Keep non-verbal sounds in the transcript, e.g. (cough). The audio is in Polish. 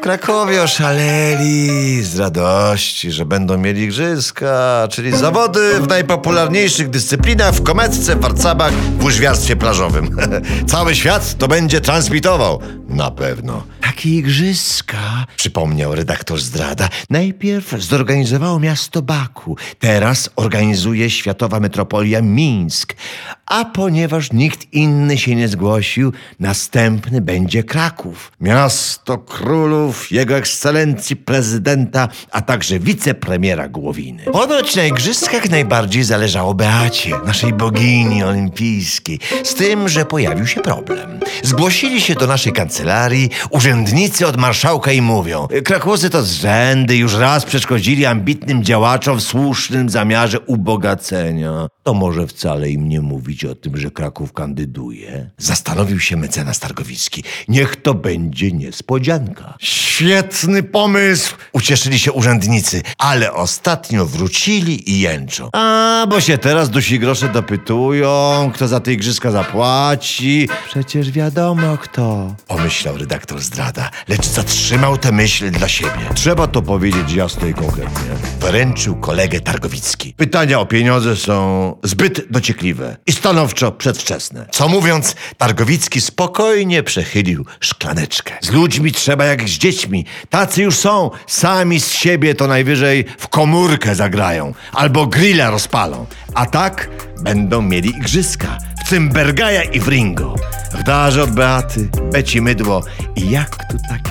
Krakowie oszaleli z radości, że będą mieli igrzyska, czyli zawody w najpopularniejszych dyscyplinach w kometce, warcabach, w łyżwiarstwie plażowym. (laughs) Cały świat to będzie transmitował. Na pewno. Takie igrzyska, przypomniał redaktor Zdrada, najpierw zorganizowało miasto Baku, teraz organizuje światowa metropolia Mińsk. A ponieważ nikt inny się nie zgłosił, następny będzie Kraków. Miasto królów, jego ekscelencji prezydenta, a także wicepremiera Głowiny. Ponoć na igrzyskach najbardziej zależało Beacie, naszej bogini olimpijskiej. Z tym, że pojawił się problem. Zgłosili się do naszej kancelarii urzędnicy od marszałka i mówią Krakowcy to zrzędy, już raz przeszkodzili ambitnym działaczom w słusznym zamiarze ubogacenia. To może wcale im nie mówić o tym, że Kraków kandyduje. Zastanowił się mecenas Targowicki. Niech to będzie niespodzianka. Świetny pomysł! Ucieszyli się urzędnicy, ale ostatnio wrócili i jęczą. A, bo się teraz dusi grosze dopytują, kto za te igrzyska zapłaci. Przecież wiadomo kto. Pomyślał redaktor Lecz zatrzymał tę myśl dla siebie. Trzeba to powiedzieć jasno i konkretnie. Wręczył kolegę Targowicki. Pytania o pieniądze są zbyt dociekliwe i stanowczo przedwczesne. Co mówiąc, Targowicki spokojnie przechylił szklaneczkę. Z ludźmi trzeba jak z dziećmi. Tacy już są. Sami z siebie to najwyżej w komórkę zagrają albo grilla rozpalą. A tak będą mieli igrzyska. Cymbergaja i w Ringo. W darze od Beaty, Beci Mydło i jak tu kochać?